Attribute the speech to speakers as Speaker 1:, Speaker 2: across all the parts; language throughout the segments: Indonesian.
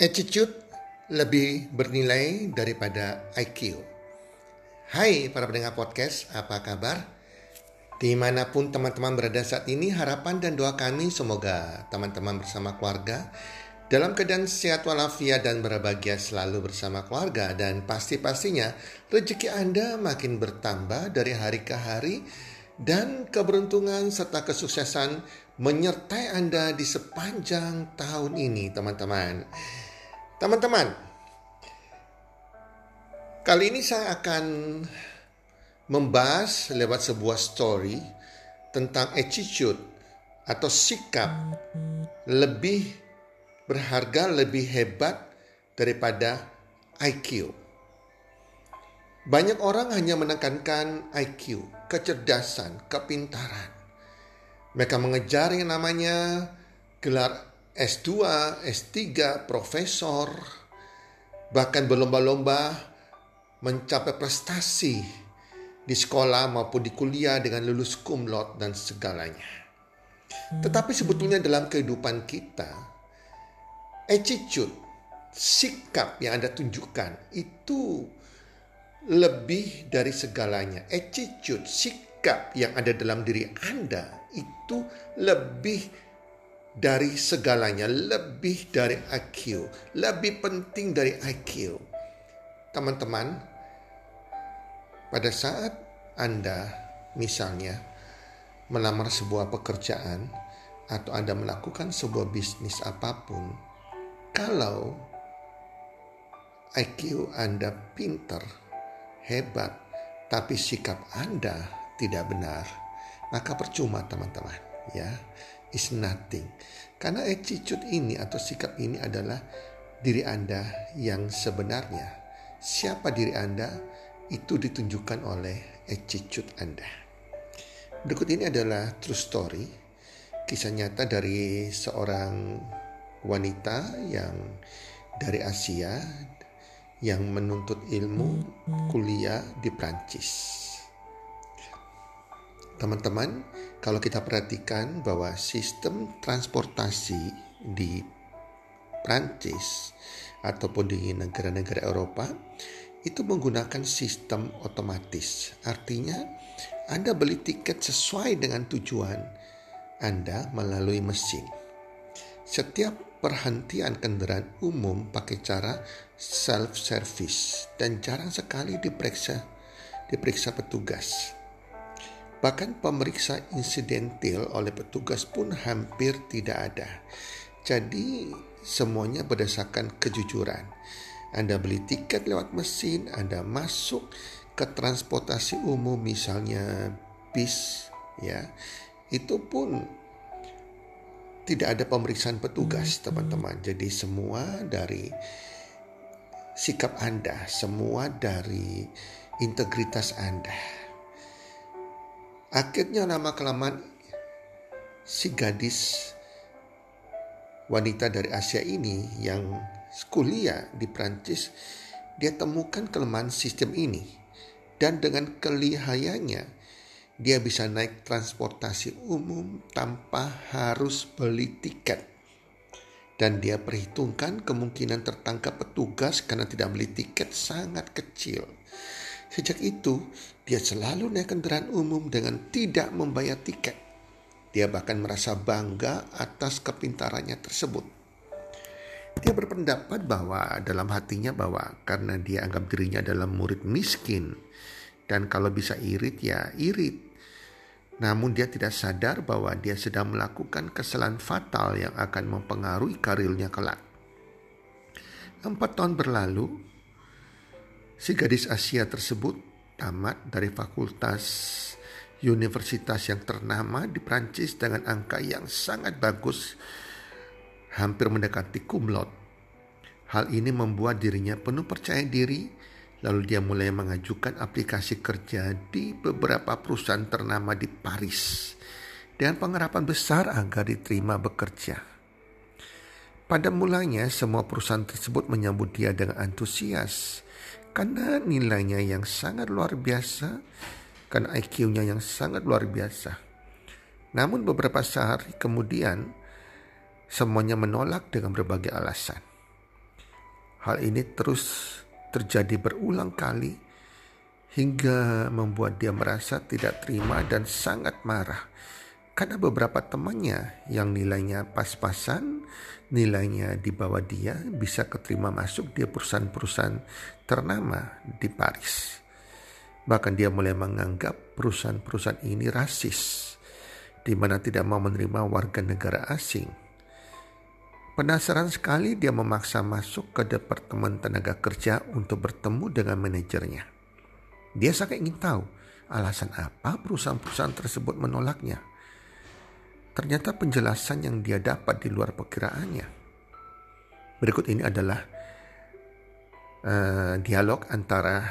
Speaker 1: Attitude lebih bernilai daripada IQ. Hai para pendengar podcast, apa kabar? Di mana pun teman-teman berada saat ini, harapan dan doa kami semoga teman-teman bersama keluarga dalam keadaan sehat walafiat dan berbahagia selalu bersama keluarga dan pasti-pastinya rezeki Anda makin bertambah dari hari ke hari dan keberuntungan serta kesuksesan menyertai Anda di sepanjang tahun ini teman-teman. Teman-teman, kali ini saya akan membahas lewat sebuah story tentang attitude atau sikap lebih berharga, lebih hebat daripada IQ. Banyak orang hanya menekankan IQ, kecerdasan, kepintaran. Mereka mengejar yang namanya gelar S2, S3, profesor, bahkan berlomba-lomba mencapai prestasi di sekolah maupun di kuliah dengan lulus cum laude dan segalanya. Tetapi sebetulnya dalam kehidupan kita, attitude, sikap yang Anda tunjukkan itu lebih dari segalanya. Attitude, sikap yang ada dalam diri Anda itu lebih dari segalanya, lebih dari IQ, lebih penting dari IQ. Teman-teman, pada saat Anda misalnya melamar sebuah pekerjaan atau Anda melakukan sebuah bisnis apa pun, kalau IQ Anda pinter, hebat, tapi sikap Anda tidak benar, maka percuma teman-teman ya is nothing. Karena attitude ini atau sikap ini adalah diri Anda yang sebenarnya. Siapa diri Anda itu ditunjukkan oleh attitude Anda. Berikut ini adalah true story, kisah nyata dari seorang wanita yang dari Asia yang menuntut ilmu kuliah di Prancis. Teman-teman, kalau kita perhatikan bahwa sistem transportasi di Prancis ataupun di negara-negara Eropa itu menggunakan sistem otomatis. Artinya, Anda beli tiket sesuai dengan tujuan Anda melalui mesin. Setiap perhentian kendaraan umum pakai cara self service dan jarang sekali diperiksa diperiksa petugas. Bahkan pemeriksa insidentil oleh petugas pun hampir tidak ada. Jadi semuanya berdasarkan kejujuran. Anda beli tiket lewat mesin, Anda masuk ke transportasi umum misalnya bis ya. Itu pun tidak ada pemeriksaan petugas, teman-teman. Jadi semua dari sikap Anda, semua dari integritas Anda. Akhirnya lama kelamaan si gadis wanita dari Asia ini yang kuliah di Prancis dia temukan kelemahan sistem ini dan dengan kelihayannya dia bisa naik transportasi umum tanpa harus beli tiket dan dia perhitungkan kemungkinan tertangkap petugas karena tidak beli tiket sangat kecil. Sejak itu, dia selalu naik kendaraan umum dengan tidak membayar tiket. Dia bahkan merasa bangga atas kepintarannya tersebut. Dia berpendapat bahwa dalam hatinya bahwa karena dia anggap dirinya adalah murid miskin dan kalau bisa irit ya irit. Namun dia tidak sadar bahwa dia sedang melakukan kesalahan fatal yang akan mempengaruhi karirnya kelak. Empat tahun berlalu, Si gadis Asia tersebut tamat dari fakultas universitas yang ternama di Prancis dengan angka yang sangat bagus, hampir mendekati cum. Hal ini membuat dirinya penuh percaya diri, lalu dia mulai mengajukan aplikasi kerja di beberapa perusahaan ternama di Paris dengan pengharapan besar agar diterima bekerja. Pada mulanya semua perusahaan tersebut menyambut dia dengan antusias karena nilainya yang sangat luar biasa, karena IQ-nya yang sangat luar biasa. Namun beberapa sehari kemudian semuanya menolak dengan berbagai alasan. Hal ini terus terjadi berulang kali hingga membuat dia merasa tidak terima dan sangat marah karena beberapa temannya yang nilainya pas-pasan, nilainya di bawah dia bisa keterima masuk di perusahaan-perusahaan ternama di Paris. Bahkan dia mulai menganggap perusahaan-perusahaan ini rasis, di mana tidak mau menerima warga negara asing. Penasaran sekali dia memaksa masuk ke Departemen Tenaga Kerja untuk bertemu dengan manajernya. Dia sangat ingin tahu alasan apa perusahaan-perusahaan tersebut menolaknya. Ternyata penjelasan yang dia dapat di luar perkiraannya. Berikut ini adalah uh, dialog antara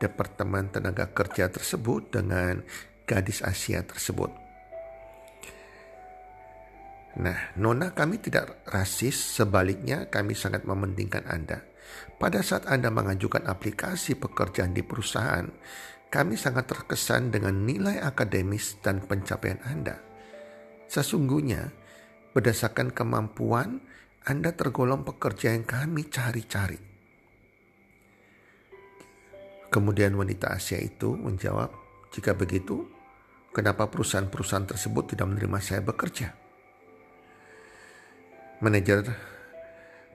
Speaker 1: Departemen Tenaga Kerja tersebut dengan gadis Asia tersebut. Nah, Nona kami tidak rasis, sebaliknya kami sangat mementingkan Anda. Pada saat Anda mengajukan aplikasi pekerjaan di perusahaan, kami sangat terkesan dengan nilai akademis dan pencapaian Anda. Sesungguhnya, berdasarkan kemampuan, Anda tergolong pekerja yang kami cari-cari. Kemudian wanita Asia itu menjawab, jika begitu, kenapa perusahaan-perusahaan tersebut tidak menerima saya bekerja? Manajer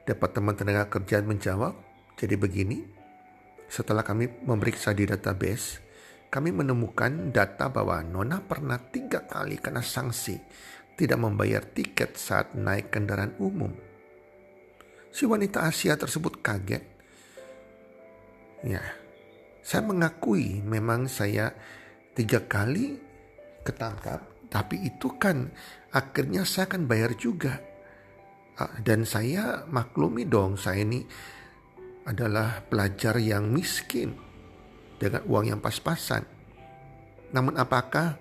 Speaker 1: Departemen Tenaga Kerjaan menjawab, jadi begini, setelah kami memeriksa di database, kami menemukan data bahwa Nona pernah tiga kali kena sanksi tidak membayar tiket saat naik kendaraan umum. Si wanita Asia tersebut kaget. Ya, saya mengakui memang saya tiga kali ketangkap, tapi itu kan akhirnya saya akan bayar juga. Ah, dan saya maklumi dong, saya ini adalah pelajar yang miskin dengan uang yang pas-pasan. Namun apakah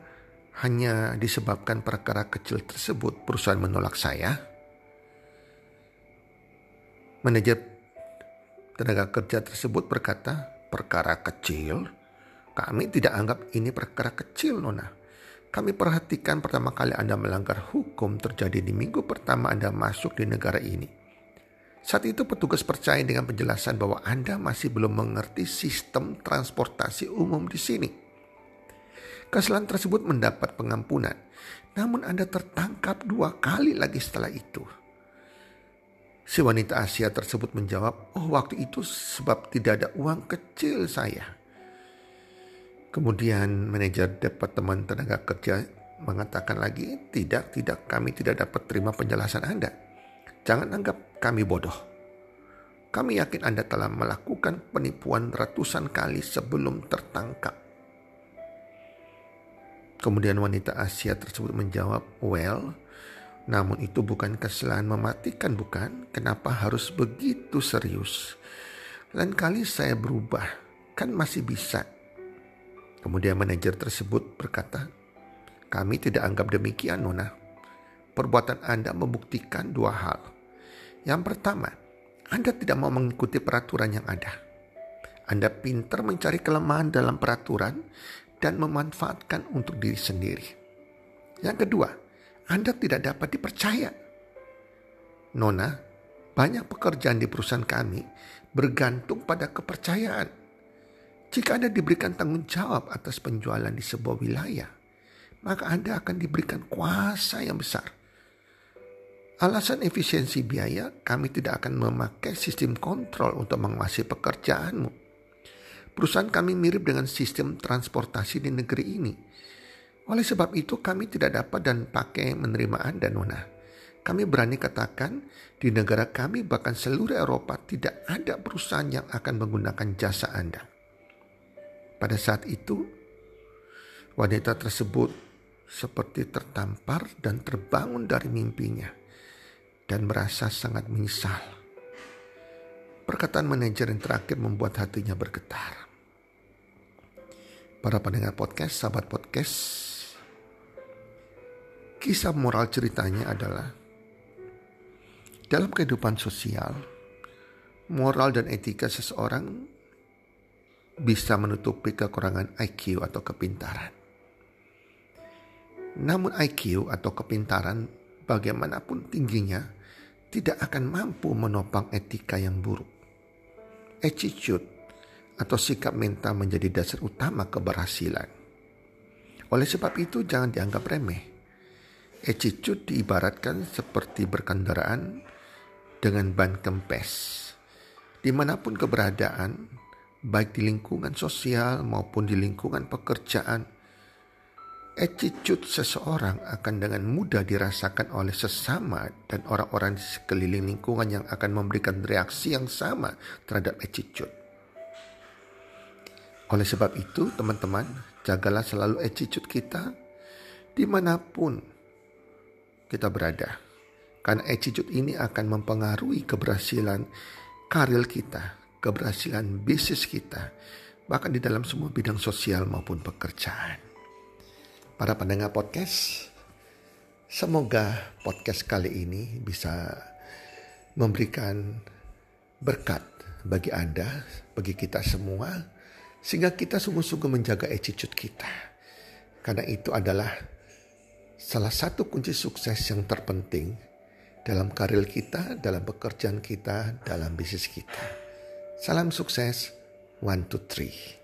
Speaker 1: hanya disebabkan perkara kecil tersebut perusahaan menolak saya? Manajer tenaga kerja tersebut berkata, perkara kecil? Kami tidak anggap ini perkara kecil, Nona. Kami perhatikan pertama kali Anda melanggar hukum terjadi di minggu pertama Anda masuk di negara ini. Saat itu petugas percaya dengan penjelasan bahwa Anda masih belum mengerti sistem transportasi umum di sini. Kesalahan tersebut mendapat pengampunan, namun Anda tertangkap dua kali lagi setelah itu. Si wanita Asia tersebut menjawab, oh waktu itu sebab tidak ada uang kecil saya. Kemudian manajer Departemen Tenaga Kerja mengatakan lagi, tidak, tidak, kami tidak dapat terima penjelasan Anda. Jangan anggap kami bodoh. Kami yakin Anda telah melakukan penipuan ratusan kali sebelum tertangkap. Kemudian wanita Asia tersebut menjawab, "Well, namun itu bukan kesalahan mematikan, bukan? Kenapa harus begitu serius? Lain kali saya berubah, kan masih bisa." Kemudian manajer tersebut berkata, "Kami tidak anggap demikian, Nona. Perbuatan Anda membuktikan dua hal. Yang pertama, Anda tidak mau mengikuti peraturan yang ada. Anda pintar mencari kelemahan dalam peraturan dan memanfaatkan untuk diri sendiri. Yang kedua, Anda tidak dapat dipercaya. Nona, banyak pekerjaan di perusahaan kami bergantung pada kepercayaan. Jika Anda diberikan tanggung jawab atas penjualan di sebuah wilayah, maka Anda akan diberikan kuasa yang besar Alasan efisiensi biaya, kami tidak akan memakai sistem kontrol untuk menguasai pekerjaanmu. Perusahaan kami mirip dengan sistem transportasi di negeri ini. Oleh sebab itu kami tidak dapat dan pakai menerima Anda, Nona. Kami berani katakan di negara kami bahkan seluruh Eropa tidak ada perusahaan yang akan menggunakan jasa Anda. Pada saat itu, wanita tersebut seperti tertampar dan terbangun dari mimpinya dan merasa sangat menyesal. Perkataan manajer yang terakhir membuat hatinya bergetar. Para pendengar podcast, sahabat podcast, kisah moral ceritanya adalah dalam kehidupan sosial, moral dan etika seseorang bisa menutupi kekurangan IQ atau kepintaran. Namun IQ atau kepintaran bagaimanapun tingginya tidak akan mampu menopang etika yang buruk. attitude atau sikap mental menjadi dasar utama keberhasilan. Oleh sebab itu jangan dianggap remeh. Attitude diibaratkan seperti berkendaraan dengan ban kempes. Di mana pun keberadaan, baik di lingkungan sosial maupun di lingkungan pekerjaan, attitude seseorang akan dengan mudah dirasakan oleh sesama dan orang-orang di sekeliling lingkungan yang akan memberikan reaksi yang sama terhadap attitude. Oleh sebab itu, teman-teman, jagalah selalu attitude kita di mana pun kita berada. Karena attitude ini akan mempengaruhi keberhasilan karir kita, keberhasilan bisnis kita, bahkan di dalam semua bidang sosial maupun pekerjaan. Para pendengar podcast, semoga podcast kali ini bisa memberikan berkat bagi Anda, bagi kita semua, sehingga kita sungguh-sungguh menjaga attitude kita. Karena itu adalah salah satu kunci sukses yang terpenting dalam karir kita, dalam pekerjaan kita, dalam bisnis kita. Salam sukses, one, two, three.